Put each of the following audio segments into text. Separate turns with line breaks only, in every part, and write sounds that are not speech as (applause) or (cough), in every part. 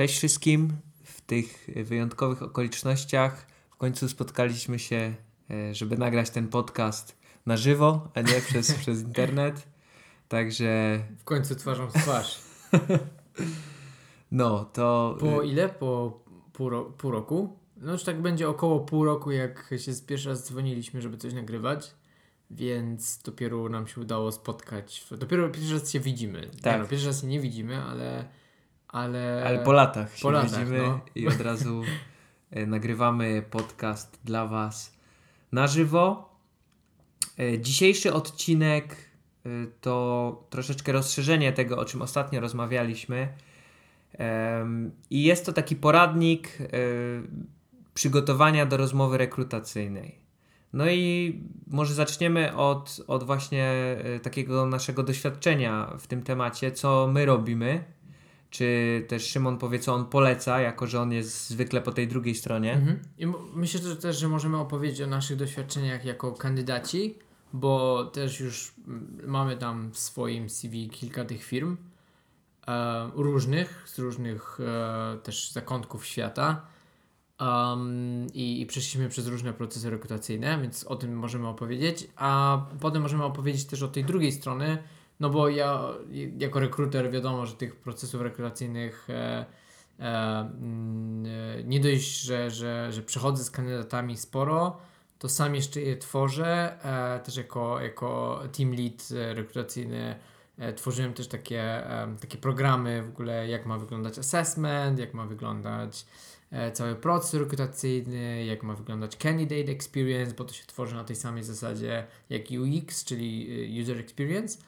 Cześć wszystkim. W tych wyjątkowych okolicznościach w końcu spotkaliśmy się, e, żeby nagrać ten podcast na żywo, a nie przez, (laughs) przez internet. Także.
W końcu twarzą w twarz. (laughs)
No, to.
Po ile? Po pół, ro pół roku? No już tak będzie około pół roku, jak się pierwszy raz dzwoniliśmy, żeby coś nagrywać. Więc dopiero nam się udało spotkać. Dopiero pierwszy raz się widzimy. Tak. No, pierwszy raz się nie widzimy, ale ale...
Ale po latach się po latach, widzimy no. i od razu e, (laughs) nagrywamy podcast dla Was na żywo. E, dzisiejszy odcinek to troszeczkę rozszerzenie tego, o czym ostatnio rozmawialiśmy. I jest to taki poradnik przygotowania do rozmowy rekrutacyjnej. No i może zaczniemy od, od właśnie takiego naszego doświadczenia w tym temacie, co my robimy czy też Szymon powie, co on poleca, jako że on jest zwykle po tej drugiej stronie. Mhm.
I myślę że też, że możemy opowiedzieć o naszych doświadczeniach jako kandydaci, bo też już mamy tam w swoim CV kilka tych firm e, różnych, z różnych e, też zakątków świata. Um, i, I przeszliśmy przez różne procesy rekrutacyjne, więc o tym możemy opowiedzieć, a potem możemy opowiedzieć też o tej drugiej strony, no bo ja jako rekruter wiadomo, że tych procesów rekrutacyjnych e, e, mm, e, nie dość, że, że, że przechodzę z kandydatami sporo, to sam jeszcze je tworzę. E, też jako, jako team lead e, rekrutacyjny e, tworzyłem też takie, takie programy w ogóle, jak ma wyglądać assessment, jak ma wyglądać cały proces rekrutacyjny, jak ma wyglądać candidate experience, bo to się tworzy na tej samej zasadzie jak UX, czyli user experience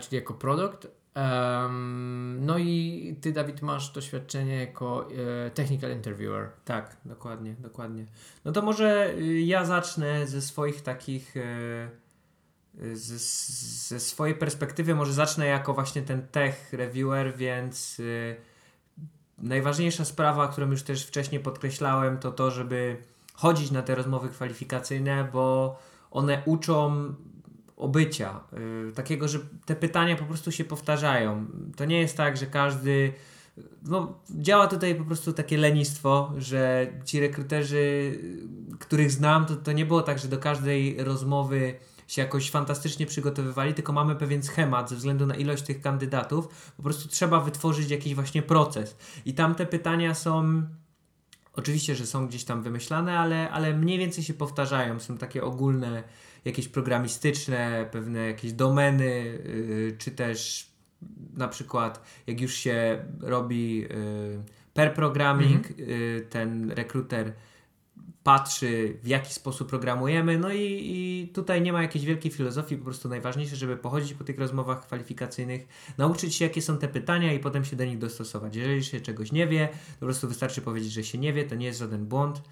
czyli jako produkt. Um, no i ty, Dawid, masz doświadczenie jako e, technical interviewer.
Tak, dokładnie, dokładnie. No to może y, ja zacznę ze swoich takich. E, ze, ze swojej perspektywy, może zacznę jako właśnie ten tech reviewer, więc y, najważniejsza sprawa, którą już też wcześniej podkreślałem, to to, żeby chodzić na te rozmowy kwalifikacyjne, bo one uczą obycia, yy, takiego, że te pytania po prostu się powtarzają. To nie jest tak, że każdy. No, działa tutaj po prostu takie lenistwo, że ci rekruterzy, których znam, to, to nie było tak, że do każdej rozmowy się jakoś fantastycznie przygotowywali, tylko mamy pewien schemat ze względu na ilość tych kandydatów. Po prostu trzeba wytworzyć jakiś właśnie proces. I tam te pytania są. Oczywiście, że są gdzieś tam wymyślane, ale, ale mniej więcej się powtarzają. Są takie ogólne jakieś programistyczne, pewne jakieś domeny, yy, czy też na przykład jak już się robi yy, per programming, mhm. yy, ten rekruter patrzy, w jaki sposób programujemy. No i, i, tutaj nie ma jakiejś wielkiej filozofii, po prostu najważniejsze, żeby pochodzić po tych rozmowach kwalifikacyjnych, nauczyć się, jakie są te pytania i potem się do nich dostosować. Jeżeli się czegoś nie wie, to po prostu wystarczy powiedzieć, że się nie wie, to nie jest żaden błąd.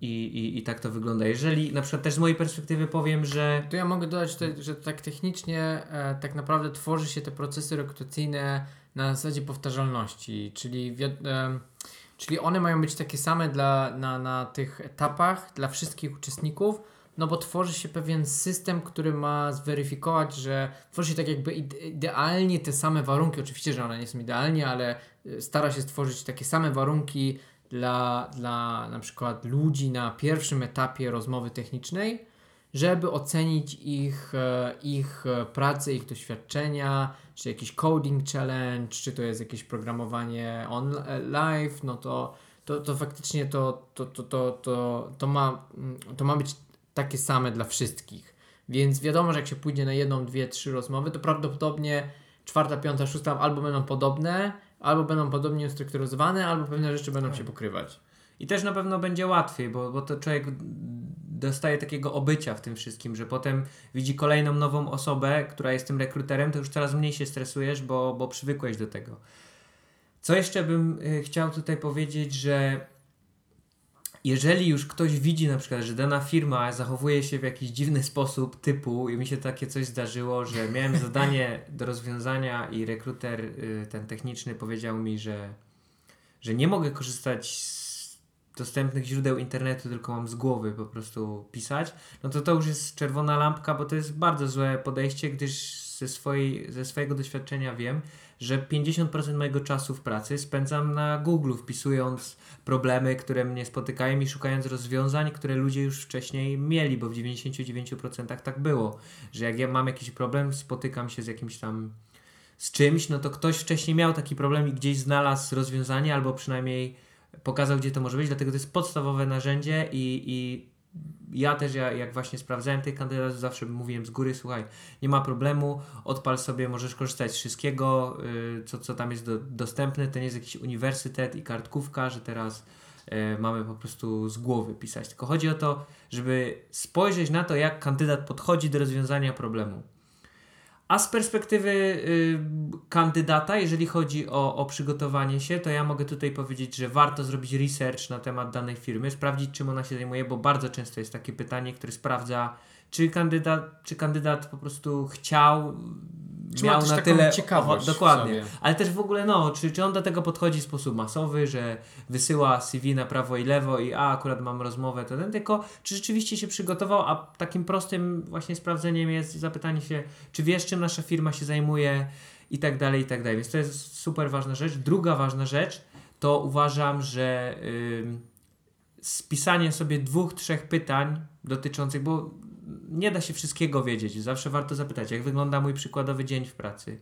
I, i, I tak to wygląda. Jeżeli na przykład też z mojej perspektywy powiem, że.
To ja mogę dodać, że tak technicznie e, tak naprawdę tworzy się te procesy rekrutacyjne na zasadzie powtarzalności, czyli, czyli one mają być takie same dla, na, na tych etapach dla wszystkich uczestników, no bo tworzy się pewien system, który ma zweryfikować, że tworzy się tak jakby idealnie te same warunki. Oczywiście, że one nie są idealnie, ale e, stara się stworzyć takie same warunki dla, dla na przykład ludzi na pierwszym etapie rozmowy technicznej, żeby ocenić ich, e, ich e, pracę, ich doświadczenia, czy jakiś coding challenge, czy to jest jakieś programowanie on live, no to, to, to faktycznie to, to, to, to, to, to, ma, mm, to ma być takie same dla wszystkich. Więc wiadomo, że jak się pójdzie na jedną, dwie, trzy rozmowy, to prawdopodobnie czwarta, piąta, szósta albo będą podobne, albo będą podobnie ustrukturyzowane, albo pewne rzeczy będą tak. się pokrywać.
I też na pewno będzie łatwiej, bo, bo to człowiek dostaje takiego obycia w tym wszystkim, że potem widzi kolejną nową osobę, która jest tym rekruterem, to już coraz mniej się stresujesz, bo, bo przywykłeś do tego. Co jeszcze bym y, chciał tutaj powiedzieć, że jeżeli już ktoś widzi na przykład, że dana firma zachowuje się w jakiś dziwny sposób, typu, i mi się takie coś zdarzyło, że miałem zadanie do rozwiązania i rekruter, y, ten techniczny, powiedział mi, że, że nie mogę korzystać z dostępnych źródeł internetu, tylko mam z głowy po prostu pisać, no to to już jest czerwona lampka, bo to jest bardzo złe podejście, gdyż ze, swojej, ze swojego doświadczenia wiem, że 50% mojego czasu w pracy spędzam na Google, wpisując problemy, które mnie spotykają i szukając rozwiązań, które ludzie już wcześniej mieli, bo w 99% tak było, że jak ja mam jakiś problem, spotykam się z jakimś tam z czymś, no to ktoś wcześniej miał taki problem i gdzieś znalazł rozwiązanie, albo przynajmniej pokazał, gdzie to może być, dlatego to jest podstawowe narzędzie i, i ja też, ja, jak właśnie sprawdzałem tych kandydatów, zawsze mówiłem z góry, słuchaj, nie ma problemu, odpal sobie, możesz korzystać z wszystkiego, yy, co, co tam jest do, dostępne, to nie jest jakiś uniwersytet i kartkówka, że teraz yy, mamy po prostu z głowy pisać. Tylko chodzi o to, żeby spojrzeć na to, jak kandydat podchodzi do rozwiązania problemu. A z perspektywy y, kandydata, jeżeli chodzi o, o przygotowanie się, to ja mogę tutaj powiedzieć, że warto zrobić research na temat danej firmy, sprawdzić, czym ona się zajmuje, bo bardzo często jest takie pytanie, które sprawdza, czy kandydat, czy kandydat po prostu chciał
czy miał na tyle ciekawość.
Dokładnie. Ale też w ogóle, no, czy, czy on do tego podchodzi w sposób masowy, że wysyła CV na prawo i lewo i a akurat mam rozmowę, to ten, tylko czy rzeczywiście się przygotował, a takim prostym właśnie sprawdzeniem jest zapytanie się, czy wiesz, czym nasza firma się zajmuje i tak dalej, i tak dalej. Więc to jest super ważna rzecz. Druga ważna rzecz to uważam, że yy, spisanie sobie dwóch, trzech pytań dotyczących, bo nie da się wszystkiego wiedzieć. Zawsze warto zapytać, jak wygląda mój przykładowy dzień w pracy.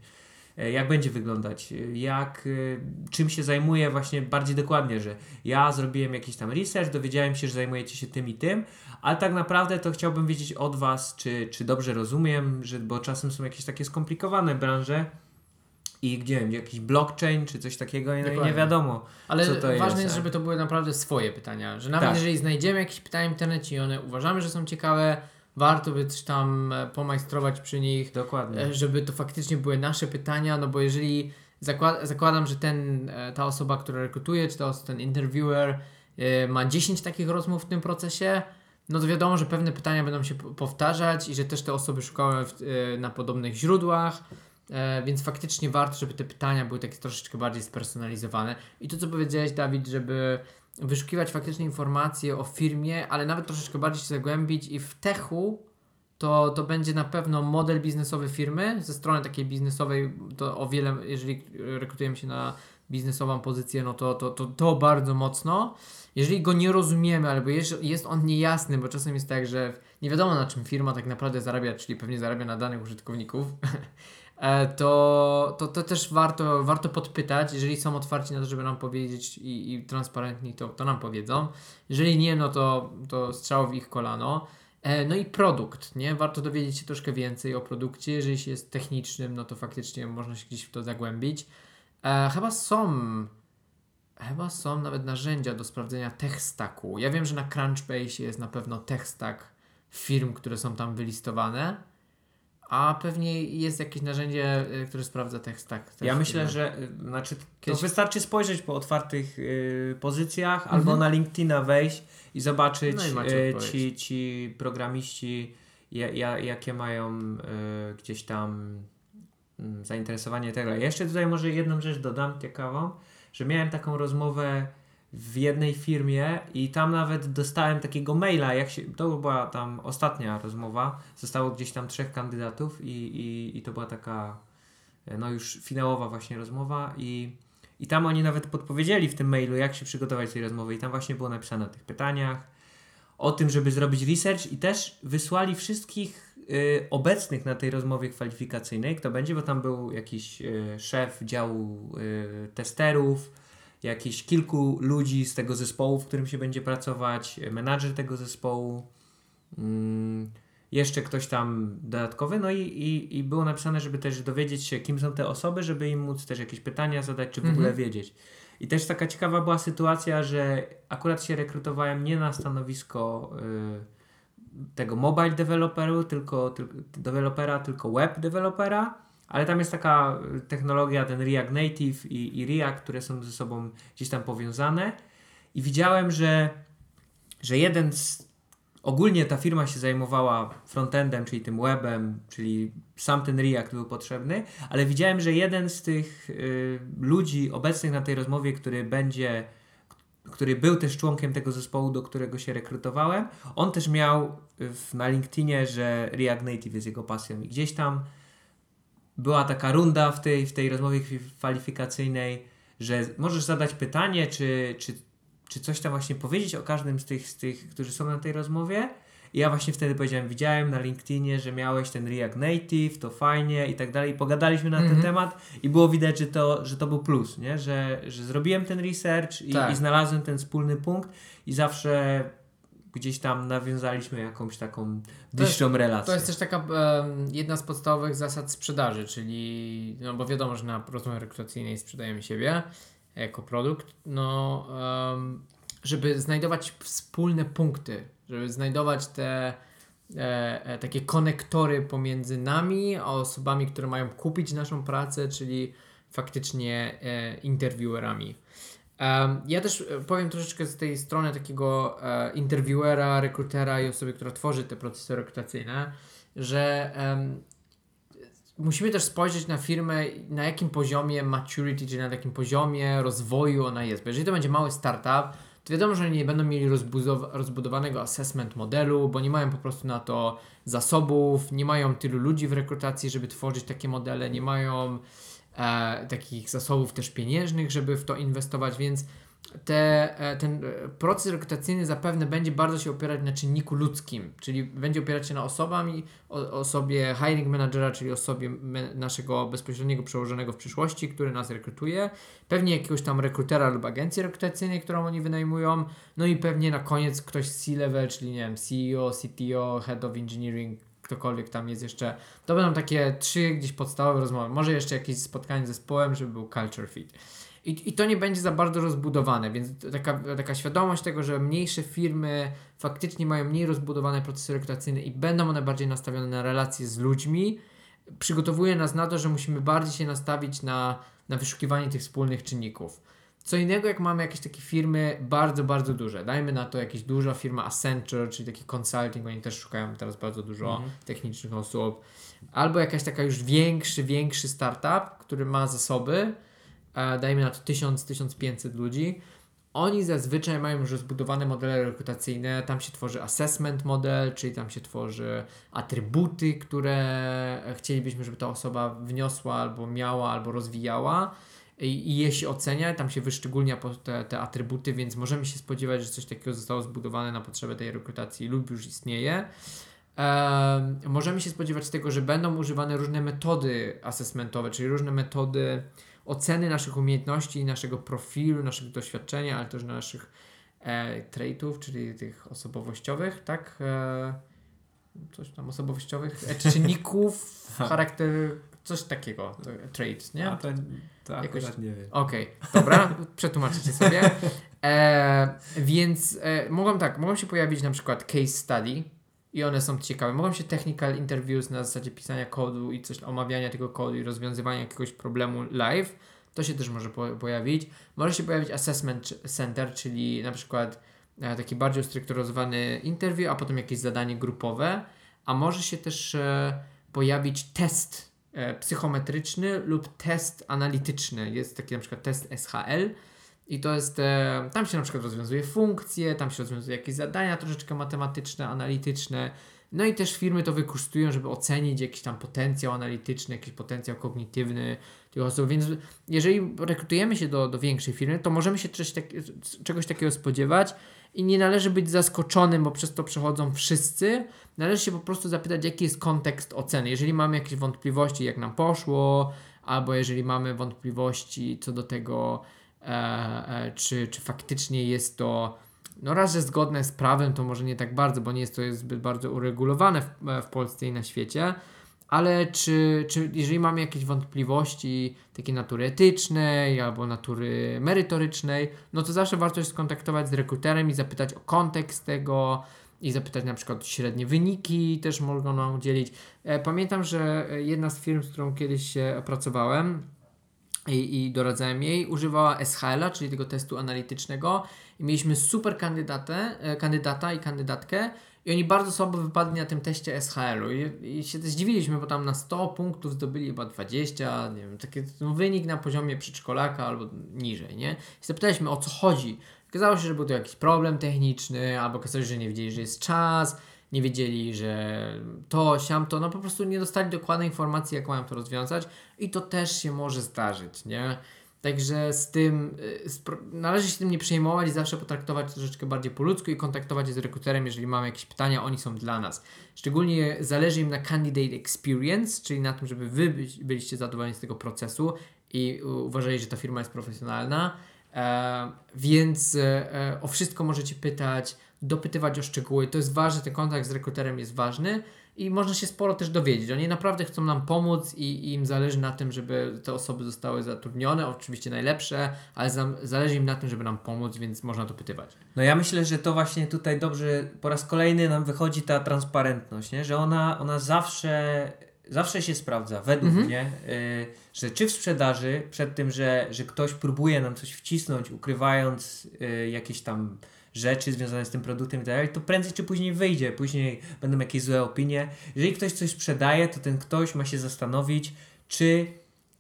E, jak będzie wyglądać, e, jak, e, czym się zajmuję właśnie bardziej dokładnie, że ja zrobiłem jakiś tam research, dowiedziałem się, że zajmujecie się tym i tym, ale tak naprawdę to chciałbym wiedzieć od Was, czy, czy dobrze rozumiem, że, bo czasem są jakieś takie skomplikowane branże, i gdzie wiem, jakiś blockchain czy coś takiego i no nie wiadomo.
Ale
co to
ważne
jest,
jest, żeby to były naprawdę swoje pytania, że nawet tak. jeżeli znajdziemy jakieś pytania w internecie i one uważamy, że są ciekawe, warto by coś tam e, pomajstrować przy nich.
Dokładnie.
E, żeby to faktycznie były nasze pytania, no bo jeżeli zakład, zakładam, że ten, e, ta osoba, która rekrutuje, czy to ten interviewer ma 10 takich rozmów w tym procesie, no to wiadomo, że pewne pytania będą się powtarzać i że też te osoby szukały w, na podobnych źródłach, więc faktycznie warto, żeby te pytania były takie troszeczkę bardziej spersonalizowane. I to, co powiedziałeś, Dawid, żeby wyszukiwać faktycznie informacje o firmie, ale nawet troszeczkę bardziej się zagłębić i w techu to, to będzie na pewno model biznesowy firmy. Ze strony takiej biznesowej to o wiele, jeżeli rekrutujemy się na biznesową pozycję, no to, to, to, to bardzo mocno. Jeżeli go nie rozumiemy, albo jest, jest on niejasny, bo czasem jest tak, że nie wiadomo na czym firma tak naprawdę zarabia, czyli pewnie zarabia na danych użytkowników, (laughs) to, to, to też warto, warto podpytać, jeżeli są otwarci na to, żeby nam powiedzieć i, i transparentni, to, to nam powiedzą. Jeżeli nie, no to, to strzał w ich kolano. E, no i produkt, nie? Warto dowiedzieć się troszkę więcej o produkcie. Jeżeli się jest technicznym, no to faktycznie można się gdzieś w to zagłębić. E, chyba są chyba są nawet narzędzia do sprawdzenia tech stacku. Ja wiem, że na Crunchbase jest na pewno tech stack firm, które są tam wylistowane. A pewnie jest jakieś narzędzie, y, które sprawdza tekst tak.
Ja myślę, że y, znaczy, to wystarczy spojrzeć po otwartych y, pozycjach mhm. albo na LinkedIna wejść i zobaczyć no i y, ci, ci programiści, ja, ja, jakie mają y, gdzieś tam y, zainteresowanie tego. Jeszcze tutaj może jedną rzecz dodam ciekawą, że miałem taką rozmowę w jednej firmie i tam nawet dostałem takiego maila, jak się, to była tam ostatnia rozmowa, zostało gdzieś tam trzech kandydatów i, i, i to była taka no już finałowa właśnie rozmowa i, i tam oni nawet podpowiedzieli w tym mailu, jak się przygotować tej rozmowy. I tam właśnie było napisane o tych pytaniach, o tym, żeby zrobić research i też wysłali wszystkich y, obecnych na tej rozmowie kwalifikacyjnej, kto będzie, bo tam był jakiś y, szef działu y, testerów, jakieś kilku ludzi z tego zespołu, w którym się będzie pracować, menadżer tego zespołu, mm, jeszcze ktoś tam dodatkowy, no i, i, i było napisane, żeby też dowiedzieć się, kim są te osoby, żeby im móc też jakieś pytania zadać, czy w mhm. ogóle wiedzieć. I też taka ciekawa była sytuacja, że akurat się rekrutowałem nie na stanowisko y, tego mobile developeru, tylko, tylko dewelopera, tylko web dewelopera ale tam jest taka technologia, ten React Native i, i React, które są ze sobą gdzieś tam powiązane. I widziałem, że że jeden z ogólnie ta firma się zajmowała frontendem, czyli tym webem, czyli sam ten React był potrzebny, ale widziałem, że jeden z tych y, ludzi obecnych na tej rozmowie, który będzie, który był też członkiem tego zespołu, do którego się rekrutowałem, on też miał w, na LinkedInie, że React Native jest jego pasją i gdzieś tam była taka runda w tej, w tej rozmowie kwalifikacyjnej, że możesz zadać pytanie, czy, czy czy coś tam właśnie powiedzieć o każdym z tych, z tych, którzy są na tej rozmowie. I ja właśnie wtedy powiedziałem, widziałem na LinkedInie, że miałeś ten React Native, to fajnie i tak dalej. Pogadaliśmy na mm -hmm. ten mhm. temat i było widać, że to, że to był plus, nie? Że, że zrobiłem ten research i, tak. i znalazłem ten wspólny punkt i zawsze gdzieś tam nawiązaliśmy jakąś taką bliższą
to jest,
relację.
To jest też taka jedna z podstawowych zasad sprzedaży, czyli, no bo wiadomo, że na rozmowie rekrutacyjnej sprzedajemy siebie, jako produkt, no, żeby znajdować wspólne punkty, żeby znajdować te e, e, takie konektory pomiędzy nami a osobami, które mają kupić naszą pracę, czyli faktycznie e, interviewerami. Ja też e, powiem troszeczkę z tej strony takiego e, interviewera, rekrutera i osoby, która tworzy te procesy rekrutacyjne, że musimy też spojrzeć na firmę, na jakim poziomie maturity, czy na jakim poziomie rozwoju ona jest. Bo jeżeli to będzie mały startup, to wiadomo, że nie będą mieli rozbudowanego assessment modelu, bo nie mają po prostu na to zasobów, nie mają tylu ludzi w rekrutacji, żeby tworzyć takie modele, nie mają e, takich zasobów też pieniężnych, żeby w to inwestować, więc te, e, ten e, proces rekrutacyjny zapewne będzie bardzo się opierać na czynniku ludzkim, czyli będzie opierać się na osobami, o, osobie hiring managera, czyli osobie naszego bezpośredniego przełożonego w przyszłości, który nas rekrutuje, pewnie jakiegoś tam rekrutera lub agencji rekrutacyjnej, którą oni wynajmują, no i pewnie na koniec ktoś z C-level, czyli nie wiem, CEO, CTO, Head of Engineering, ktokolwiek tam jest jeszcze. To będą takie trzy gdzieś podstawowe rozmowy. Może jeszcze jakieś spotkanie z zespołem, żeby był culture fit. I, I to nie będzie za bardzo rozbudowane, więc taka, taka świadomość tego, że mniejsze firmy faktycznie mają mniej rozbudowane procesy rekrutacyjne i będą one bardziej nastawione na relacje z ludźmi, przygotowuje nas na to, że musimy bardziej się nastawić na, na wyszukiwanie tych wspólnych czynników. Co innego, jak mamy jakieś takie firmy bardzo, bardzo duże. Dajmy na to jakieś duża firma Accenture, czyli taki consulting, oni też szukają teraz bardzo dużo mhm. technicznych osób. Albo jakaś taka już większy, większy startup, który ma zasoby, dajmy na to 1000-1500 ludzi, oni zazwyczaj mają już zbudowane modele rekrutacyjne, tam się tworzy assessment model, czyli tam się tworzy atrybuty, które chcielibyśmy, żeby ta osoba wniosła albo miała, albo rozwijała i, i je się ocenia, tam się wyszczególnia te, te atrybuty, więc możemy się spodziewać, że coś takiego zostało zbudowane na potrzeby tej rekrutacji lub już istnieje. Możemy się spodziewać tego, że będą używane różne metody assessmentowe, czyli różne metody oceny naszych umiejętności, naszego profilu, naszego doświadczenia, ale też naszych e, traitów, czyli tych osobowościowych, tak? E, coś tam osobowościowych, e, czynników, (laughs) charakter, coś takiego, traits, nie?
To, to Jakoś... nie wiem.
Okej, okay, dobra, (laughs) przetłumaczycie sobie. E, więc e, mogą tak, mogą się pojawić na przykład case study, i one są ciekawe. Mogą się technical interviews na zasadzie pisania kodu i coś, omawiania tego kodu i rozwiązywania jakiegoś problemu live. To się też może po pojawić. Może się pojawić assessment center, czyli na przykład e, taki bardziej ustrukturyzowany interview, a potem jakieś zadanie grupowe. A może się też e, pojawić test psychometryczny lub test analityczny. Jest taki na przykład test SHL i to jest, e, tam się na przykład rozwiązuje funkcje, tam się rozwiązuje jakieś zadania troszeczkę matematyczne, analityczne. No i też firmy to wykorzystują, żeby ocenić jakiś tam potencjał analityczny, jakiś potencjał kognitywny tych osób. Więc jeżeli rekrutujemy się do, do większej firmy, to możemy się czegoś, tak, czegoś takiego spodziewać i nie należy być zaskoczonym, bo przez to przechodzą wszyscy. Należy się po prostu zapytać, jaki jest kontekst oceny. Jeżeli mamy jakieś wątpliwości, jak nam poszło, albo jeżeli mamy wątpliwości co do tego, E, e, czy, czy faktycznie jest to no raz, że zgodne z prawem, to może nie tak bardzo, bo nie jest to zbyt bardzo uregulowane w, w Polsce i na świecie, ale czy, czy jeżeli mamy jakieś wątpliwości takiej natury etycznej albo natury merytorycznej, no to zawsze warto się skontaktować z rekruterem i zapytać o kontekst tego i zapytać na przykład średnie wyniki też mogą nam udzielić. E, pamiętam, że jedna z firm, z którą kiedyś pracowałem, i, i doradzałem jej, używała SHL-a, czyli tego testu analitycznego i mieliśmy super kandydatę, e, kandydata i kandydatkę i oni bardzo słabo wypadli na tym teście SHL-u I, i się zdziwiliśmy, bo tam na 100 punktów zdobyli chyba 20, nie wiem, taki no, wynik na poziomie przedszkolaka albo niżej, nie? I zapytaliśmy o co chodzi. Okazało się, że był to jakiś problem techniczny, albo okazało się, że nie wiedzieli, że jest czas, nie wiedzieli, że to, siam to, no po prostu nie dostali dokładnej informacji, jak mają to rozwiązać i to też się może zdarzyć, nie? Także z tym y, należy się tym nie przejmować i zawsze potraktować troszeczkę bardziej po ludzku i kontaktować się z rekruterem, jeżeli mamy jakieś pytania, oni są dla nas. Szczególnie zależy im na candidate experience, czyli na tym, żeby wy byliście zadowoleni z tego procesu i uważali, że ta firma jest profesjonalna. E, więc e, o wszystko możecie pytać, dopytywać o szczegóły. To jest ważne, ten kontakt z rekruterem jest ważny i można się sporo też dowiedzieć. Oni naprawdę chcą nam pomóc i, i im zależy na tym, żeby te osoby zostały zatrudnione, oczywiście najlepsze, ale za, zależy im na tym, żeby nam pomóc, więc można to pytywać.
No ja myślę, że to właśnie tutaj dobrze po raz kolejny nam wychodzi ta transparentność, nie? że ona, ona zawsze zawsze się sprawdza, według mhm. mnie, y, że czy w sprzedaży, przed tym, że, że ktoś próbuje nam coś wcisnąć, ukrywając y, jakieś tam rzeczy związane z tym produktem i tak dalej, to prędzej czy później wyjdzie, później będą jakieś złe opinie. Jeżeli ktoś coś sprzedaje, to ten ktoś ma się zastanowić, czy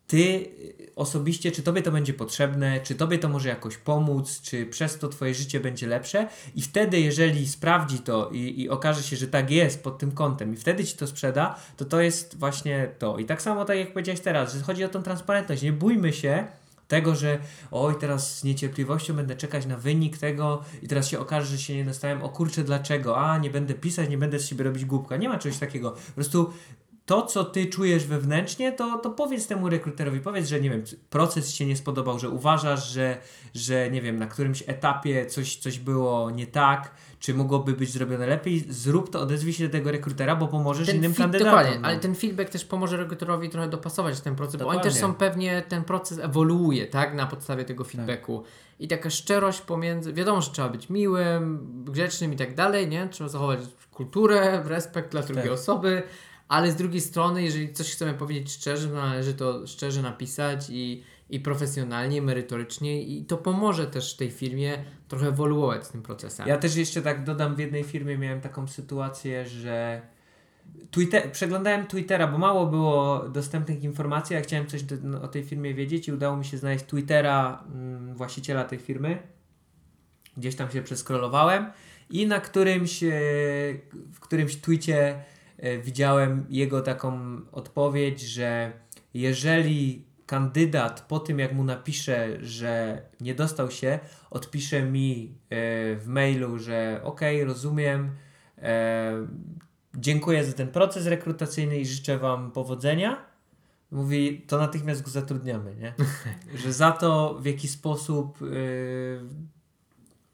ty osobiście, czy tobie to będzie potrzebne, czy tobie to może jakoś pomóc, czy przez to twoje życie będzie lepsze i wtedy, jeżeli sprawdzi to i, i okaże się, że tak jest pod tym kątem i wtedy ci to sprzeda, to to jest właśnie to. I tak samo tak jak powiedziałeś teraz, że chodzi o tą transparentność. Nie bójmy się tego, że oj, teraz z niecierpliwością będę czekać na wynik tego i teraz się okaże, że się nie dostałem, o kurczę, dlaczego? A, nie będę pisać, nie będę z siebie robić głupka. Nie ma czegoś takiego. Po prostu to, co ty czujesz wewnętrznie, to, to powiedz temu rekruterowi, powiedz, że nie wiem, proces ci się nie spodobał, że uważasz, że, że nie wiem, na którymś etapie coś, coś było nie tak, czy mogłoby być zrobione lepiej, zrób to, odezwij się do tego rekrutera, bo pomożesz ten innym kandydatom. Dokładnie,
no. ale ten feedback też pomoże rekruterowi trochę dopasować ten proces, dokładnie. bo oni też są pewnie, ten proces ewoluuje, tak, na podstawie tego feedbacku. Tak. I taka szczerość pomiędzy, wiadomo, że trzeba być miłym, grzecznym i tak dalej, nie? Trzeba zachować kulturę, respekt dla drugiej tak. osoby, ale z drugiej strony, jeżeli coś chcemy powiedzieć szczerze, należy to szczerze napisać i, i profesjonalnie, merytorycznie i to pomoże też tej firmie trochę ewoluować z tym procesem.
Ja też jeszcze tak dodam, w jednej firmie miałem taką sytuację, że Twitter, przeglądałem Twittera, bo mało było dostępnych informacji, ja chciałem coś do, no, o tej firmie wiedzieć i udało mi się znaleźć Twittera mm, właściciela tej firmy. Gdzieś tam się przeskrolowałem i na którymś, e, w którymś tweetie E, widziałem jego taką odpowiedź, że jeżeli kandydat po tym, jak mu napisze, że nie dostał się, odpisze mi e, w mailu, że ok, rozumiem, e, dziękuję za ten proces rekrutacyjny i życzę Wam powodzenia. Mówi, to natychmiast go zatrudniamy, nie? (laughs) Że za to w jaki sposób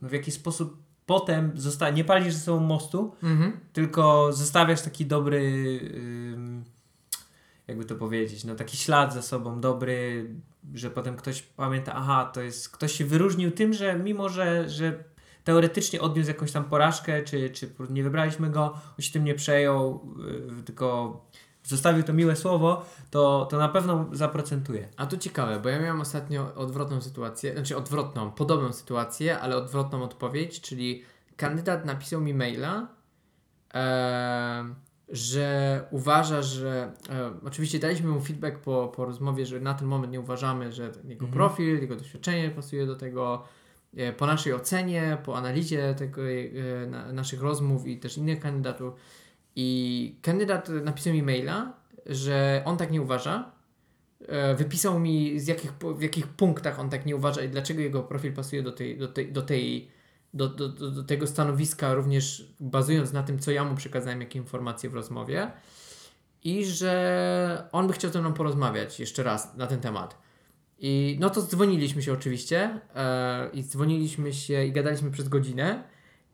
w jaki sposób potem zosta- nie palisz ze sobą mostu, mhm. tylko zostawiasz taki dobry, jakby to powiedzieć, no taki ślad za sobą dobry, że potem ktoś pamięta, aha, to jest, ktoś się wyróżnił tym, że mimo, że, że teoretycznie odniósł jakąś tam porażkę, czy, czy nie wybraliśmy go, on się tym nie przejął, yy, tylko zostawił to miłe słowo, to, to na pewno zaprocentuje.
A to ciekawe, bo ja miałem ostatnio odwrotną sytuację, znaczy odwrotną, podobną sytuację, ale odwrotną odpowiedź, czyli kandydat napisał mi maila, e, że uważa, że e, oczywiście daliśmy mu feedback po, po rozmowie, że na ten moment nie uważamy, że jego mhm. profil, jego doświadczenie pasuje do tego, e, po naszej ocenie, po analizie tego, e, na, naszych rozmów i też innych kandydatów i kandydat napisał mi maila, że on tak nie uważa. E, wypisał mi z jakich, w jakich punktach on tak nie uważa i dlaczego jego profil pasuje do tej, do tej, do tej do, do, do, tego stanowiska, również bazując na tym, co ja mu przekazałem, jakie informacje w rozmowie. I że on by chciał ze mną porozmawiać jeszcze raz na ten temat. I no to dzwoniliśmy się oczywiście e, i dzwoniliśmy się i gadaliśmy przez godzinę.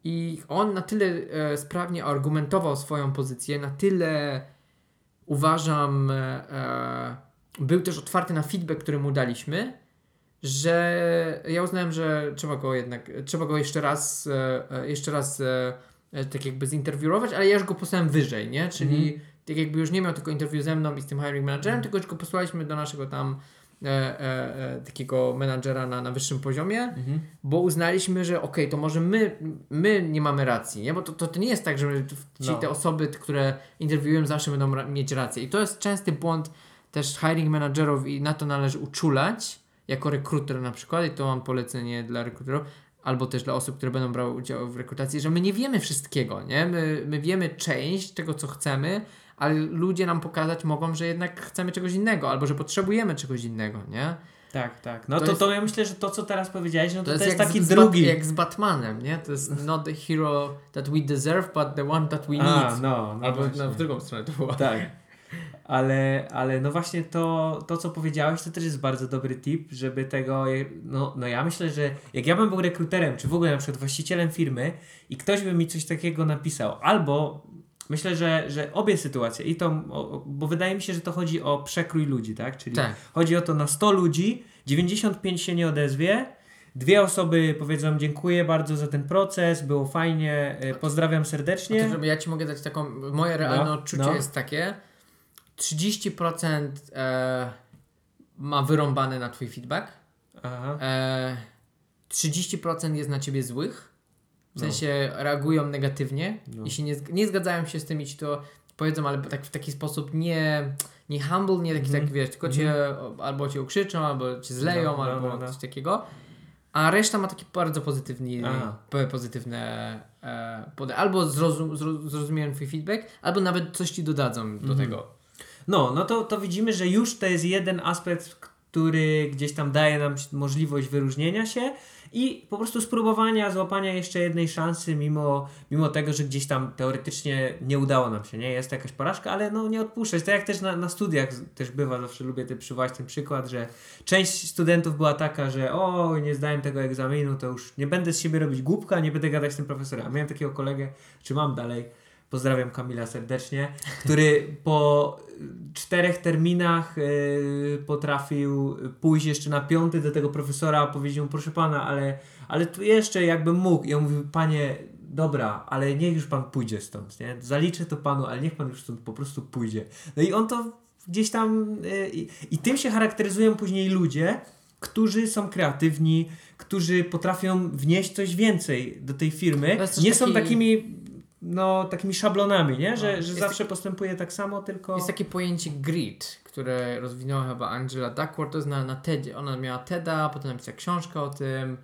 I on na tyle e, sprawnie argumentował swoją pozycję, na tyle uważam, e, był też otwarty na feedback, który mu daliśmy, że ja uznałem, że trzeba go jednak, trzeba go jeszcze raz, e, e, jeszcze raz e, tak jakby zinterwiować, ale ja już go posłałem wyżej, nie? Czyli mm. tak jakby już nie miał tylko interwiu ze mną i z tym hiring managerem, tylko już go posłaliśmy do naszego tam e, e, takiego menadżera na, na wyższym poziomie, bo uznaliśmy, że okej, to może my, my nie mamy racji, nie? Bo to, to, to nie jest tak, że ci,
No.
te osoby, które interwiują zawsze będą ra- mieć rację. I to jest częsty błąd też hiring managerów i na to należy uczulać jako rekruter na przykład i to mam polecenie dla rekruterów albo też dla osób, które będą brały udział w rekrutacji, że my nie wiemy wszystkiego, nie? My, my wiemy część tego, co chcemy, ale ludzie nam pokazać mogą, że jednak chcemy czegoś innego, albo że potrzebujemy czegoś innego, nie?
Tak, tak. No
To
to,
jest-
to ja myślę, że to, co teraz powiedziałeś, no to, to, jest,
jak
taki
z,
drugi.
Jak z Batmanem, nie? To jest not the hero that we deserve, but the one that we
A,
need.
no, no
albo no, w drugą stronę to było.
Tak. Ale, ale no właśnie to, to, co powiedziałeś, to też jest bardzo dobry tip, żeby tego, no, no ja myślę, że jak ja bym był rekruterem, czy w ogóle na przykład właścicielem firmy i ktoś by mi coś takiego napisał, albo myślę, że, że obie sytuacje, i to, bo wydaje mi się, że to chodzi o przekrój ludzi, tak? Czyli
Tak.
chodzi o to na 100 ludzi, 95 się nie odezwie, dwie osoby powiedzą dziękuję bardzo za ten proces, było fajnie, y, pozdrawiam serdecznie.
to, żeby ja ci mogę dać taką, moje realne
No,
odczucie
no.
jest takie, 30% e, ma wyrąbane na twój feedback,
Aha.
e, 30% jest na ciebie złych, w
No.
sensie reagują negatywnie
No.
i się nie, nie zgadzają się z tym i ci to powiedzą, ale tak w taki sposób nie, nie humble, nie taki,
Mhm.
tak wiesz, tylko cię o- albo cię ukrzyczą, albo cię zleją,
No, no,
albo
no, no.
coś takiego. A reszta ma taki bardzo pozytywny,
Aha.
pozytywne e, pode- albo zrozum, zro, zrozumieją twój feedback, albo nawet coś ci dodadzą do
Mhm.
tego.
No, no to, to widzimy, że już to jest jeden aspekt, który gdzieś tam daje nam możliwość wyróżnienia się i po prostu spróbowania złapania jeszcze jednej szansy, mimo, mimo tego, że gdzieś tam teoretycznie nie udało nam się, nie? Jest jakaś porażka, ale no nie odpuszczać. Tak jak też na, na studiach też bywa, zawsze lubię ty przywołać ten przykład, że część studentów była taka, że o, nie zdałem tego egzaminu, to już nie będę z siebie robić głupka, nie będę gadać z tym profesorem. A miałem takiego kolegę, czy mam dalej, pozdrawiam Kamila serdecznie, który po czterech terminach y, potrafił pójść jeszcze na piąty do tego profesora, powiedzieć mu, proszę pana, ale, ale tu jeszcze jakbym mógł. I on mówił, panie, dobra, ale niech już pan pójdzie stąd, nie? Zaliczę to panu, ale niech pan już stąd po prostu pójdzie. No i on to gdzieś tam y, i, i tym się charakteryzują później ludzie, którzy są kreatywni, którzy potrafią wnieść coś więcej do tej firmy. Nie są
taki-
takimi no, takimi szablonami, nie? Że,
No.
że zawsze postępuje tak samo, tylko...
Jest takie pojęcie grit, które rozwinęła chyba Angela Duckworth, to jest na, na TED, ona miała TEDa, potem napisała książkę o tym.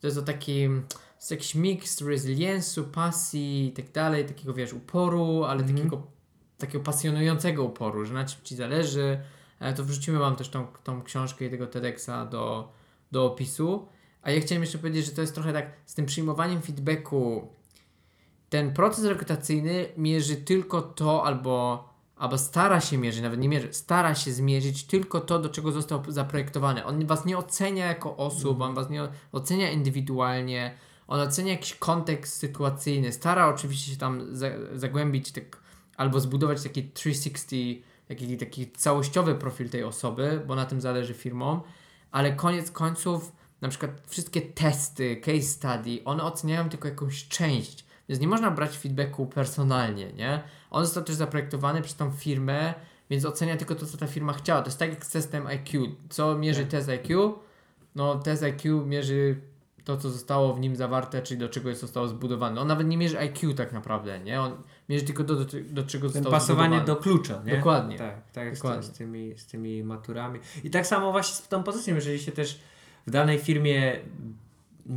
To jest o takim, to jest jakiś miks rezyliensu, pasji i tak dalej, takiego wiesz, uporu, ale
Mhm.
takiego, takiego pasjonującego uporu, że na czym ci zależy. E, To wrzucimy wam też tą, tą książkę i tego TEDxa do, do opisu. A ja chciałem jeszcze powiedzieć, że to jest trochę tak z tym przyjmowaniem feedbacku. Ten proces rekrutacyjny mierzy tylko to, albo, albo stara się mierzyć, nawet nie mierzy, stara się zmierzyć tylko to, do czego został zaprojektowany. On was nie ocenia jako osób, on was nie ocenia indywidualnie, on ocenia jakiś kontekst sytuacyjny. Stara oczywiście się tam za, zagłębić tak, albo zbudować taki 360, taki, taki całościowy profil tej osoby, bo na tym zależy firmom, ale koniec końców na przykład wszystkie testy, case study, one oceniają tylko jakąś część. Więc nie można brać feedbacku personalnie, nie? On został też zaprojektowany przez tą firmę, więc ocenia tylko to, co ta firma chciała. To jest tak jak z testem IQ. Co mierzy test IQ? No, test IQ mierzy to, co zostało w nim zawarte, czyli do czego zostało zbudowane. On nawet nie mierzy IQ tak naprawdę, nie? On mierzy tylko do, do, do czego
Ten
zostało
pasowanie
zbudowane.
do klucza, nie?
Dokładnie.
Tak, tak z,
Dokładnie.
tym- z, tymi, z tymi maturami. I tak samo właśnie z tą pozycją, jeżeli się też w danej firmie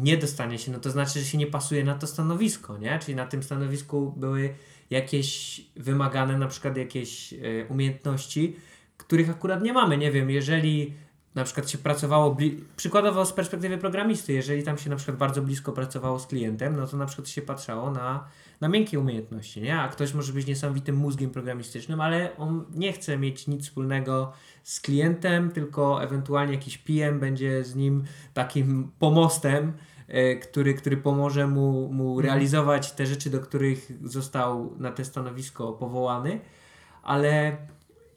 nie dostanie się, no to znaczy, że się nie pasuje na to stanowisko, nie? Czyli na tym stanowisku były jakieś wymagane na przykład jakieś e, umiejętności, których akurat nie mamy. Nie wiem, jeżeli na przykład się pracowało, przykładowo z perspektywy programisty, jeżeli tam się na przykład bardzo blisko pracowało z klientem, no to na przykład się patrzało na, na miękkie umiejętności, nie? A ktoś może być niesamowitym mózgiem programistycznym, ale on nie chce mieć nic wspólnego z klientem, tylko ewentualnie jakiś PM będzie z nim takim pomostem, e, który, który pomoże mu, mu realizować te rzeczy, do których został na te stanowisko powołany, ale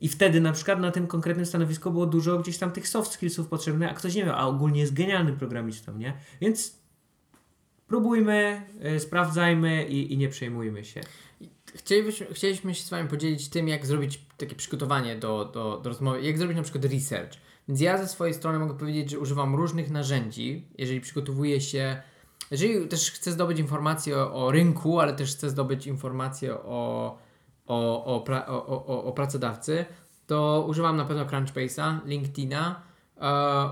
i wtedy na przykład na tym konkretnym stanowisku było dużo gdzieś tam tych soft skillsów potrzebnych, a ktoś nie miał, a ogólnie jest genialnym programistą, nie? Więc próbujmy, y, sprawdzajmy i, i nie przejmujmy się.
Chcielibyśmy, chcieliśmy się z Wami podzielić tym, jak zrobić takie przygotowanie do, do, do rozmowy, jak zrobić na przykład research. Więc ja ze swojej strony mogę powiedzieć, że używam różnych narzędzi, jeżeli przygotowuję się, jeżeli też chcę zdobyć informacje o, o rynku, ale też chcę zdobyć informacje o, o, o, pra, o, o, o pracodawcy, to używam na pewno Crunchbase'a, LinkedIna, e,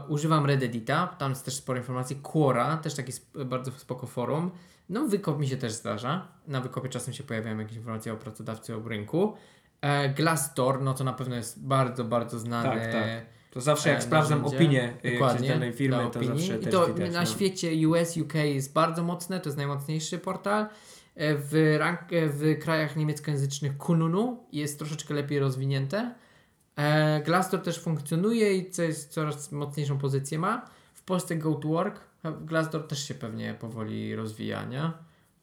używam Reddita, tam jest też sporo informacji, Quora, też taki sp- bardzo spoko forum. No, wykop mi się też zdarza. Na wykopie czasem się pojawiają jakieś informacje o pracodawcy, o rynku. E, Glassdoor, no to na pewno jest bardzo, bardzo znane.
Tak, tak. To zawsze jak
E,
sprawdzam opinię jakiejś danej firmy, to
opinii.
zawsze
I
też
to
widać.
na
no.
świecie US, UK jest bardzo mocne, to jest najmocniejszy portal. E, W, rank, e, w krajach niemieckojęzycznych Kununu jest troszeczkę lepiej rozwinięte. E, Glassdoor też funkcjonuje i co jest coraz mocniejszą pozycję ma. W Polsce Go to Work. a Glassdoor też się pewnie powoli rozwija, nie?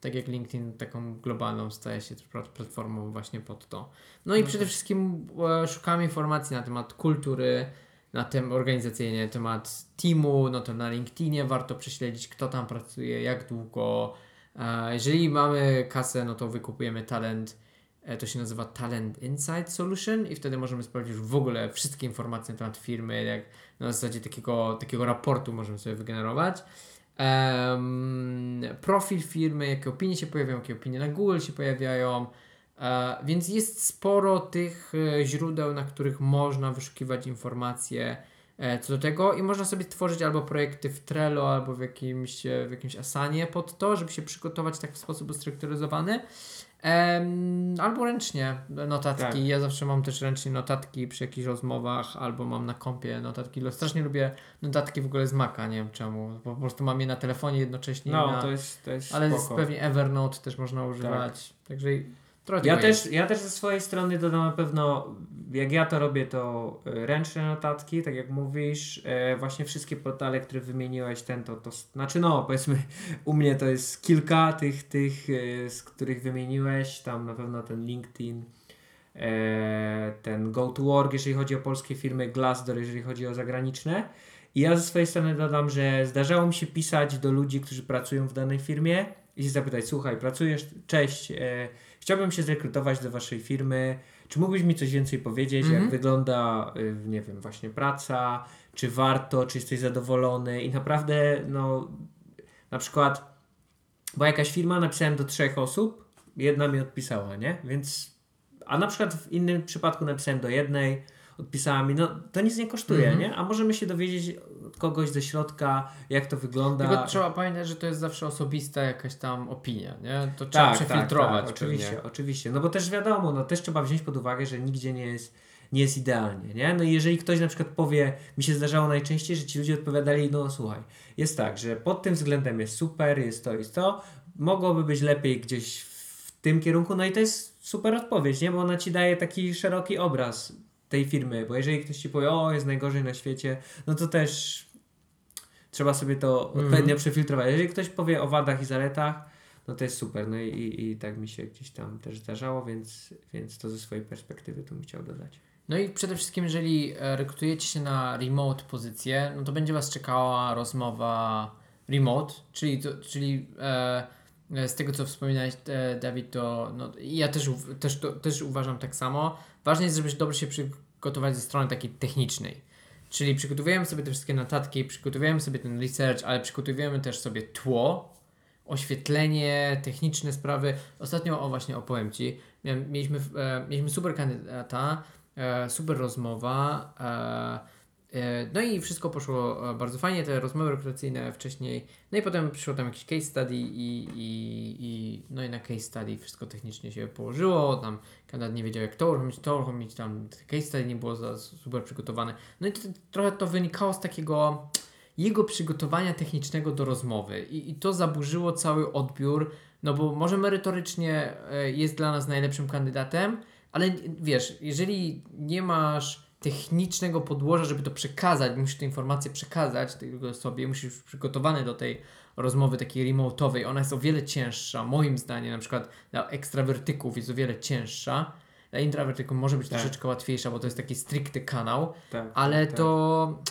Tak jak LinkedIn taką globalną staje się platformą właśnie pod to. No i
No
przede
tak.
wszystkim e, szukamy informacji na temat kultury, na tym organizacyjnie, temat teamu, no to na LinkedInie warto prześledzić, kto tam pracuje, jak długo. Jeżeli mamy kasę, no to wykupujemy talent, e, to się nazywa Talent Insight Solution i wtedy możemy sprawdzić w ogóle wszystkie informacje na temat firmy, jak na zasadzie takiego, takiego raportu możemy sobie wygenerować. Em, profil firmy, jakie opinie się pojawiają, jakie opinie na Google się pojawiają. E, więc jest sporo tych e, źródeł, na których można wyszukiwać informacje co do tego i można sobie tworzyć albo projekty w Trello, albo w jakimś, e, w jakimś Asanie pod to, żeby się przygotować tak w sposób ustrukturyzowany. Em, albo ręcznie notatki.
Tak.
Ja zawsze mam też ręcznie notatki przy jakichś rozmowach, albo mam na kompie notatki. Strasznie lubię notatki w ogóle z Maca, nie wiem czemu. Po prostu mam je na telefonie jednocześnie.
No,
na,
to jest, to jest
ale
spoko.
pewnie Evernote też można używać. Także trochę
Ja też, ja też ze swojej strony dodam na pewno, jak ja to robię, to y, ręczne notatki, tak jak mówisz, e, właśnie wszystkie portale, które wymieniłeś, ten to, to, znaczy no, powiedzmy, (laughs) u mnie to jest kilka tych, tych e, z których wymieniłeś, tam na pewno ten LinkedIn, e, ten Go to Work, jeżeli chodzi o polskie firmy, Glassdoor, jeżeli chodzi o zagraniczne. I ja ze swojej strony dodam, że zdarzało mi się pisać do ludzi, którzy pracują w danej firmie i się zapytać, słuchaj, pracujesz, cześć, e, chciałbym się zrekrutować do waszej firmy, czy mógłbyś mi coś więcej powiedzieć,
Mhm.
jak wygląda, y, nie wiem, właśnie praca, czy warto, czy jesteś zadowolony i naprawdę, no, na przykład, była jakaś firma, napisałem do trzech osób, jedna mi odpisała, nie? Więc, a na przykład w innym przypadku napisałem do jednej, odpisała mi, no to nic nie kosztuje,
Mhm.
nie? A możemy się dowiedzieć od kogoś ze środka, jak to wygląda.
Tylko trzeba pamiętać, że to jest zawsze osobista jakaś tam opinia, nie? To trzeba
Tak,
przefiltrować.
Tak, tak, oczywiście,
pewnie.
oczywiście. No bo też wiadomo, no też trzeba wziąć pod uwagę, że nigdzie nie jest, nie jest idealnie, nie? No i jeżeli ktoś na przykład powie, mi się zdarzało najczęściej, że ci ludzie odpowiadali, no słuchaj, jest tak, że pod tym względem jest super, jest to, jest to, mogłoby być lepiej gdzieś w tym kierunku, no i to jest super odpowiedź, nie? Bo ona ci daje taki szeroki obraz tej firmy, bo jeżeli ktoś ci powie, o, jest najgorzej na świecie, no to też trzeba sobie to
Mhm.
odpowiednio przefiltrować. Jeżeli ktoś powie o wadach i zaletach, no to jest super. No i, i, i tak mi się gdzieś tam też zdarzało, więc, więc to ze swojej perspektywy tu bym chciał dodać.
No i przede wszystkim, jeżeli e, rekrutujecie się na remote pozycję, no to będzie Was czekała rozmowa remote, czyli, to, czyli e, e, z tego co wspominałeś, e, Dawid, to no, ja też, też, to, też uważam tak samo. Ważne jest, żebyś dobrze się przygotować ze strony takiej technicznej. Czyli przygotowujemy sobie te wszystkie notatki, przygotowujemy sobie ten research, ale przygotowujemy też sobie tło, oświetlenie, techniczne sprawy. Ostatnio, o właśnie opowiem Ci, mieliśmy, e, mieliśmy super kandydata, e, super rozmowa, e, no i wszystko poszło e, bardzo fajnie, te rozmowy rekrutacyjne wcześniej, no i potem przyszło tam jakiś case study i, i, i no i na case study wszystko technicznie się położyło, tam kandydat nie wiedział jak to uruchomić, to uruchomić, tam case study nie było za super przygotowane, no i to, trochę to wynikało z takiego jego przygotowania technicznego do rozmowy i, i to zaburzyło cały odbiór, no bo może merytorycznie e, jest dla nas najlepszym kandydatem, ale wiesz, jeżeli nie masz technicznego podłoża, żeby to przekazać, musisz tę informację przekazać tej drugiej osobie, musisz być przygotowany do tej rozmowy takiej remote'owej, ona jest o wiele cięższa, moim zdaniem, na przykład dla ekstrawertyków jest o wiele cięższa, dla intrawertyków może być
Tak.
troszeczkę łatwiejsza, bo to jest taki stricte kanał,
Tak,
ale
tak.
to,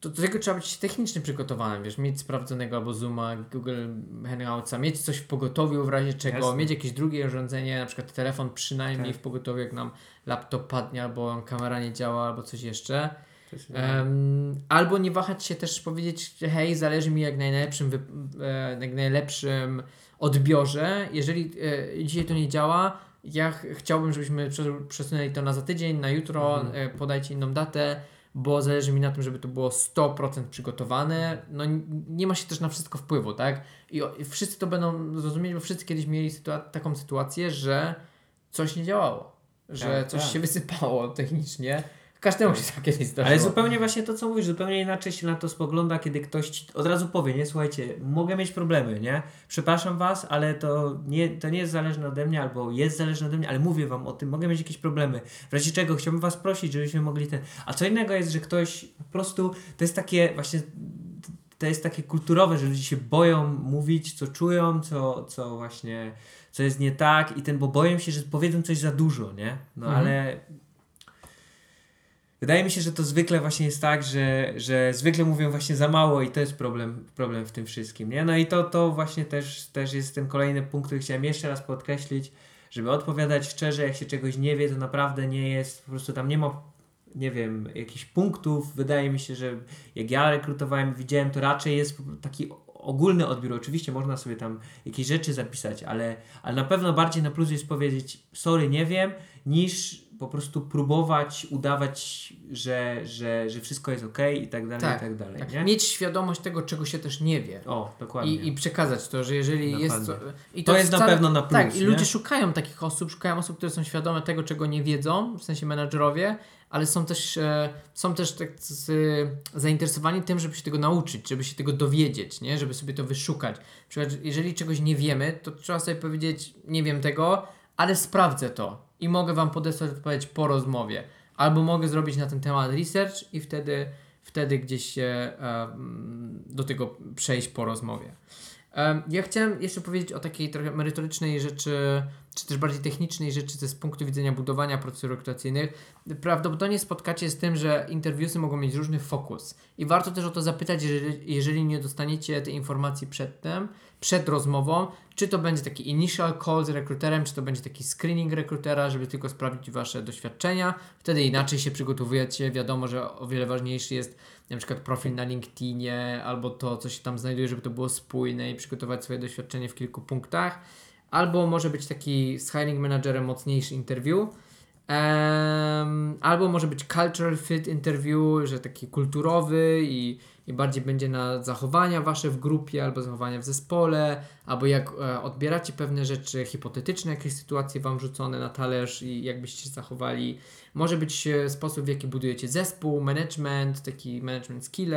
to do tego trzeba być technicznie przygotowanym, wiesz, mieć sprawdzonego albo Zooma, Google Hangoutsa, mieć coś w pogotowiu w razie czego,
Jasne.
mieć jakieś drugie urządzenie, na przykład telefon przynajmniej
Tak.
w pogotowiu, jak nam laptop padnie albo kamera nie działa albo coś jeszcze. Um, albo nie wahać się też powiedzieć, hej, zależy mi jak najlepszym, e, jak najlepszym odbiorze. Jeżeli e, dzisiaj to nie działa, ja ch chciałbym, żebyśmy przesunęli to na za tydzień, na jutro, mhm. e, podajcie inną datę, bo zależy mi na tym, żeby to było 100% przygotowane. No nie ma się też na wszystko wpływu, tak? I, i wszyscy to będą zrozumieć, bo wszyscy kiedyś mieli sytua taką sytuację, że coś nie działało, że tak, coś tak. się wysypało technicznie Każdemu się takie zdarzyło.
Ale zupełnie właśnie to, co mówisz, zupełnie inaczej się na to spogląda, kiedy ktoś od razu powie, nie, słuchajcie, mogę mieć problemy, nie? Przepraszam was, ale to nie, to nie jest zależne ode mnie, albo jest zależne ode mnie, ale mówię wam o tym, mogę mieć jakieś problemy. W razie czego chciałbym was prosić, żebyśmy mogli ten... A co innego jest, że ktoś po prostu, to jest takie właśnie to jest takie kulturowe, że ludzie się boją mówić, co czują, co, co właśnie, co jest nie tak i ten, bo boją się, że powiedzą coś za dużo, nie? No mhm. ale Wydaje mi się, że to zwykle właśnie jest tak, że, że zwykle mówią właśnie za mało i to jest problem, problem w tym wszystkim, nie? No i to, to właśnie też, też jest ten kolejny punkt, który chciałem jeszcze raz podkreślić, żeby odpowiadać szczerze, jak się czegoś nie wie, to naprawdę nie jest, po prostu tam nie ma, nie wiem, jakichś punktów. Wydaje mi się, że jak ja rekrutowałem, widziałem, to raczej jest taki ogólny odbiór. Oczywiście można sobie tam jakieś rzeczy zapisać, ale, ale na pewno bardziej na plus jest powiedzieć, sorry, nie wiem, niż po prostu próbować udawać, że, że, że wszystko jest ok i tak dalej, tak, i tak dalej. Tak. Nie?
Mieć świadomość tego, czego się też nie wie.
O, dokładnie.
I, i przekazać to, że jeżeli dokładnie. jest.
I to, to jest wcale, na pewno na plus.
Tak, i ludzie szukają takich osób, szukają osób, które są świadome tego, czego nie wiedzą, w sensie menadżerowie, ale są też, e, są też tak z, zainteresowani tym, żeby się tego nauczyć, żeby się tego dowiedzieć, nie? żeby sobie to wyszukać. Na przykład, jeżeli czegoś nie wiemy, to trzeba sobie powiedzieć, nie wiem tego, ale sprawdzę to i mogę Wam podesłać odpowiedź po rozmowie. Albo mogę zrobić na ten temat research i wtedy, wtedy gdzieś się do tego przejść po rozmowie. Ja chciałem jeszcze powiedzieć o takiej trochę merytorycznej rzeczy, czy też bardziej technicznej rzeczy ze z punktu widzenia budowania procedur rekrutacyjnych. Prawdopodobnie spotkacie z tym, że interwiusy mogą mieć różny fokus i warto też o to zapytać, jeżeli, jeżeli nie dostaniecie tej informacji przedtem, przed rozmową, czy to będzie taki initial call z rekruterem, czy to będzie taki screening rekrutera, żeby tylko sprawdzić Wasze doświadczenia. Wtedy inaczej się przygotowujecie. Wiadomo, że o wiele ważniejszy jest na przykład profil na LinkedInie albo to, co się tam znajduje, żeby to było spójne i przygotować swoje doświadczenie w kilku punktach. Albo może być taki z hiring managerem mocniejszy interview. Um, albo może być cultural fit interview, że taki kulturowy i i bardziej będzie na zachowania wasze w grupie, albo zachowania w zespole, albo jak e, odbieracie pewne rzeczy hipotetyczne, jakieś sytuacje wam rzucone na talerz i jakbyście się zachowali. Może być e, sposób, w jaki budujecie zespół, management, taki management skill,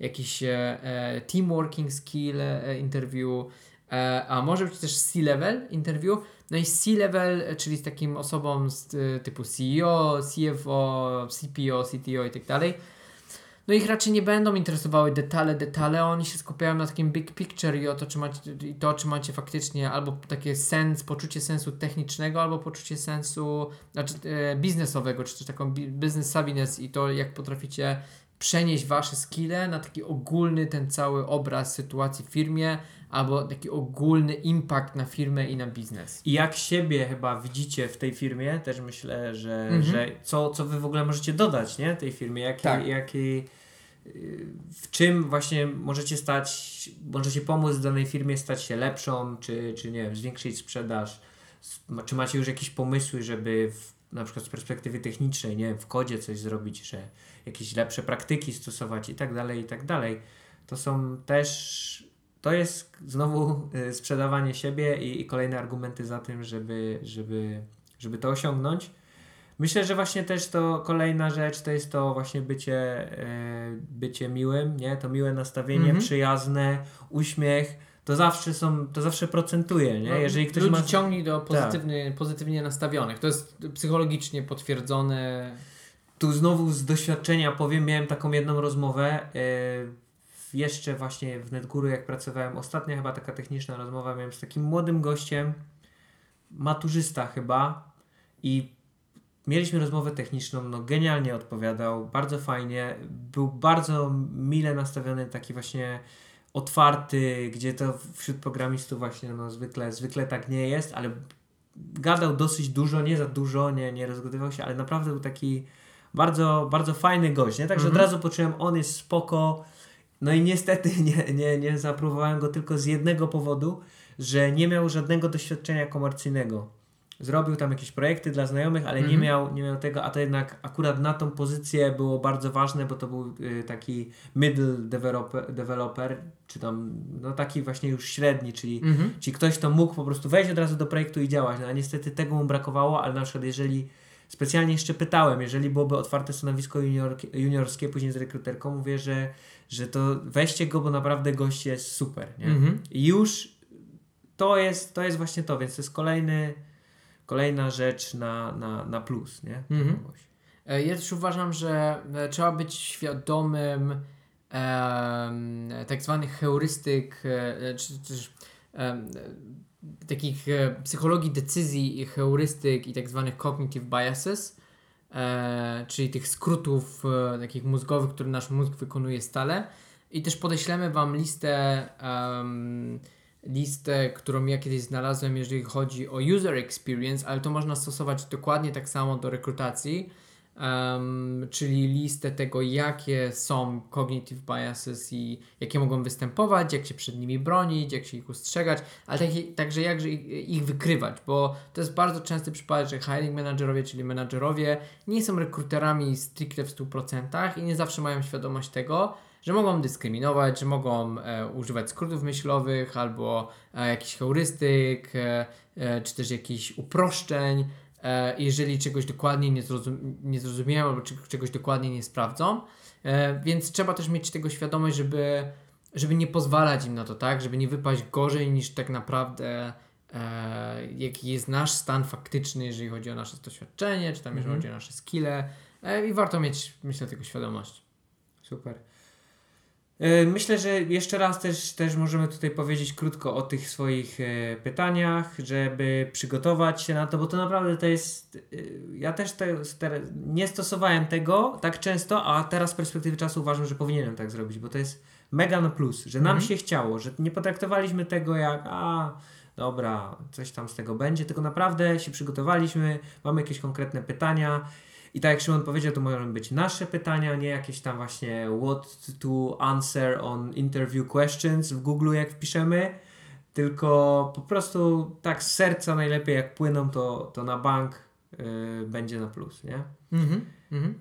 jakiś e, team working skill e, interview, e, a może być też C-level interview. No i C-level, czyli z takim osobą z e, typu CEO, CFO, CPO, CTO i tak dalej no ich raczej nie będą interesowały detale, detale, oni się skupiają na takim big picture i o to, czy macie, i to, czy macie faktycznie albo takie sens, poczucie sensu technicznego, albo poczucie sensu znaczy, e, biznesowego, czy też taką business savviness i to, jak potraficie przenieść wasze skille na taki ogólny ten cały obraz sytuacji w firmie, albo taki ogólny impact na firmę i na biznes.
I jak siebie chyba widzicie w tej firmie, też myślę, że, mhm. że co, co wy w ogóle możecie dodać nie? tej firmie, jaki, tak. jaki, w czym właśnie możecie stać, możecie pomóc danej firmie stać się lepszą, czy, czy nie wiem, zwiększyć sprzedaż, czy macie już jakieś pomysły, żeby w, na przykład z perspektywy technicznej, nie wiem, w kodzie coś zrobić, że jakieś lepsze praktyki stosować i tak dalej, i tak dalej. To są też to jest znowu y, sprzedawanie siebie i, i, kolejne argumenty za tym, żeby, żeby, żeby to osiągnąć. Myślę, że właśnie też to kolejna rzecz to jest to właśnie bycie, e, bycie miłym, nie? To miłe nastawienie, mm -hmm. przyjazne, uśmiech. To zawsze są, to zawsze procentuje, nie? No,
Jeżeli ktoś ludzi ma... ciągnie do pozytywnie, tak. pozytywnie nastawionych. To jest psychologicznie potwierdzone.
Tu znowu z doświadczenia powiem, miałem taką jedną rozmowę. Yy, jeszcze właśnie w NetGuru, jak pracowałem, ostatnia chyba taka techniczna rozmowa miałem z takim młodym gościem, maturzysta chyba i mieliśmy rozmowę techniczną, no genialnie odpowiadał, bardzo fajnie, był bardzo mile nastawiony, taki właśnie otwarty, gdzie to wśród programistów właśnie no zwykle, zwykle tak nie jest, ale gadał dosyć dużo, nie za dużo, nie, nie rozgadywał się, ale naprawdę był taki bardzo, bardzo fajny gość, nie? Także
Mhm.
od razu poczułem, on jest spoko. No i niestety (laughs) nie, nie, nie zaaprobowałem go tylko z jednego powodu, że nie miał żadnego doświadczenia komercyjnego. Zrobił tam jakieś projekty dla znajomych, ale nie,
Mhm.
miał, nie miał tego, a to jednak akurat na tą pozycję było bardzo ważne, bo to był y, taki middle developer, developer, czy tam no taki właśnie już średni, czyli
Mhm.
Czyli ktoś, kto mógł po prostu wejść od razu do projektu i działać. No a niestety tego mu brakowało, ale na przykład jeżeli specjalnie jeszcze pytałem, jeżeli byłoby otwarte stanowisko junior, juniorskie później z rekruterką, mówię, że, że to weźcie go, bo naprawdę gość jest super. Nie?
Mhm.
I już to jest, to jest właśnie to, więc to jest kolejny, kolejna rzecz na, na, na plus. Nie?
Mhm. E, Ja też uważam, że e, trzeba być świadomym em, tak zwanych heurystyk, e, czy też e, takich e, psychologii decyzji i heurystyk i tak zwanych cognitive biases, e, czyli tych skrótów e, takich mózgowych, które nasz mózg wykonuje stale. I też podeślemy Wam listę, em, listę, którą ja kiedyś znalazłem, jeżeli chodzi o user experience, ale to można stosować dokładnie tak samo do rekrutacji, em, czyli listę tego, jakie są cognitive biases i jakie mogą występować, jak się przed nimi bronić, jak się ich ustrzegać, ale taki, także jakże ich, ich wykrywać, bo to jest bardzo częsty przypadek, że hiring managerowie, czyli menadżerowie, nie są rekruterami stricte w 100% i nie zawsze mają świadomość tego, że mogą dyskryminować, że mogą e, używać skrótów myślowych albo e, jakichś heurystyk, e, e, czy też jakichś uproszczeń, jeżeli czegoś dokładnie nie, zrozum- nie zrozumieją albo czegoś dokładnie nie sprawdzą. E, więc trzeba też mieć tego świadomość, żeby, żeby nie pozwalać im na to, tak? Żeby nie wypaść gorzej niż tak naprawdę e, jaki jest nasz stan faktyczny, jeżeli chodzi o nasze doświadczenie, czy tam jeżeli
Mhm.
chodzi o nasze skille. E, I warto mieć, myślę, tego świadomość.
Super. E, Myślę, że jeszcze raz też, też możemy tutaj powiedzieć krótko o tych swoich e, pytaniach, żeby przygotować się na to, bo to naprawdę to jest. e, Ja też te, te, nie stosowałem tego tak często, a teraz z perspektywy czasu uważam, że powinienem tak zrobić, bo to jest mega na plus, że nam
Mhm.
się chciało, że nie potraktowaliśmy tego jak a dobra, coś tam z tego będzie, tylko naprawdę się przygotowaliśmy, mamy jakieś konkretne pytania. I tak jak Szymon powiedział, to mogą być nasze pytania, nie jakieś tam właśnie what to answer on interview questions w Google jak wpiszemy, tylko po prostu tak z serca najlepiej jak płyną, to, to na bank yy, będzie na plus, nie?
Mhm, mhm.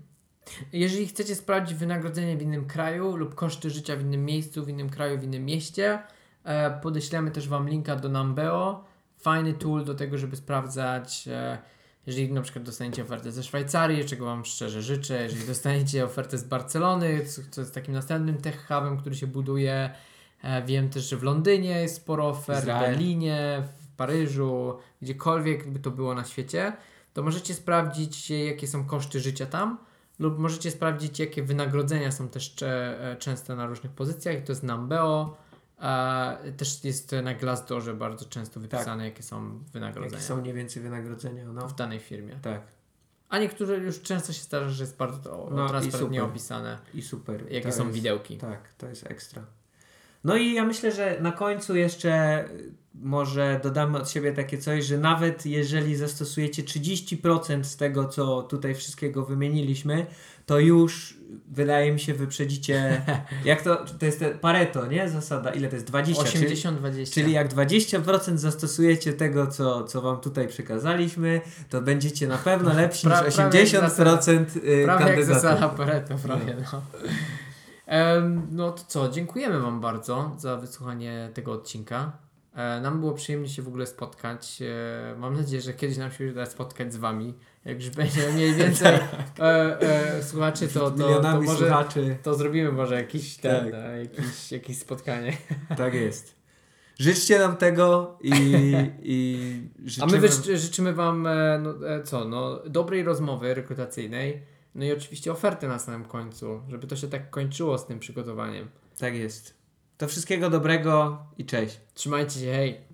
Jeżeli chcecie sprawdzić wynagrodzenie w innym kraju lub koszty życia w innym miejscu, w innym kraju, w innym mieście, e, podeślemy też Wam linka do Numbeo. Fajny tool do tego, żeby sprawdzać, e, jeżeli na przykład dostaniecie ofertę ze Szwajcarii, czego Wam szczerze życzę, jeżeli dostaniecie ofertę z Barcelony, co, jest takim następnym tech hubem, który się buduje. E, wiem też, że w Londynie jest sporo ofert, w. Berlinie, w Paryżu, gdziekolwiek by to było na świecie, to możecie sprawdzić, jakie są koszty życia tam lub możecie sprawdzić, jakie wynagrodzenia są też e, częste na różnych pozycjach. To jest Numbeo. E, też jest na Glassdoorze bardzo często wypisane, jakie są wynagrodzenia
Jakie są mniej więcej wynagrodzenia, no.
w danej firmie.
Tak.
A niektóre już często się zdarza, że jest bardzo to,
No
transparentnie opisane,
I super.
jakie
To
są
jest-
widełki.
Tak, to jest ekstra. No i ja myślę, że na końcu jeszcze y, może dodamy od siebie takie coś, że nawet jeżeli zastosujecie 30% z tego, co tutaj wszystkiego wymieniliśmy, to już wydaje mi się wyprzedzicie, (laughs) jak to, to jest Pareto, nie? Zasada, ile to jest? 20, czyli,
80-20.
czyli jak 20% zastosujecie tego, co, co wam tutaj przekazaliśmy, to będziecie na pewno lepsi
Pra-
niż
prawie jak
80% y,
Prawie jak
kandydatów.
zasada Pareto, prawie no. Em, no to co, dziękujemy Wam bardzo za wysłuchanie tego odcinka. E, nam było przyjemnie się w ogóle spotkać. E, mam nadzieję, że kiedyś nam się uda spotkać z Wami. Jak już będzie mniej (laughs) więcej e, e, słuchaczy, to, to, to może
słuchaczy.
to zrobimy może jakiś, ten,
Tak.
e, jakiś, jakieś spotkanie. (laughs)
Tak jest. Życzcie nam tego i, i
A
życzymy...
my wy, życzymy Wam no, co, no, dobrej rozmowy rekrutacyjnej. No i oczywiście oferty na samym końcu, żeby to się tak kończyło z tym przygotowaniem.
Tak jest. To wszystkiego dobrego i cześć.
Trzymajcie się, hej!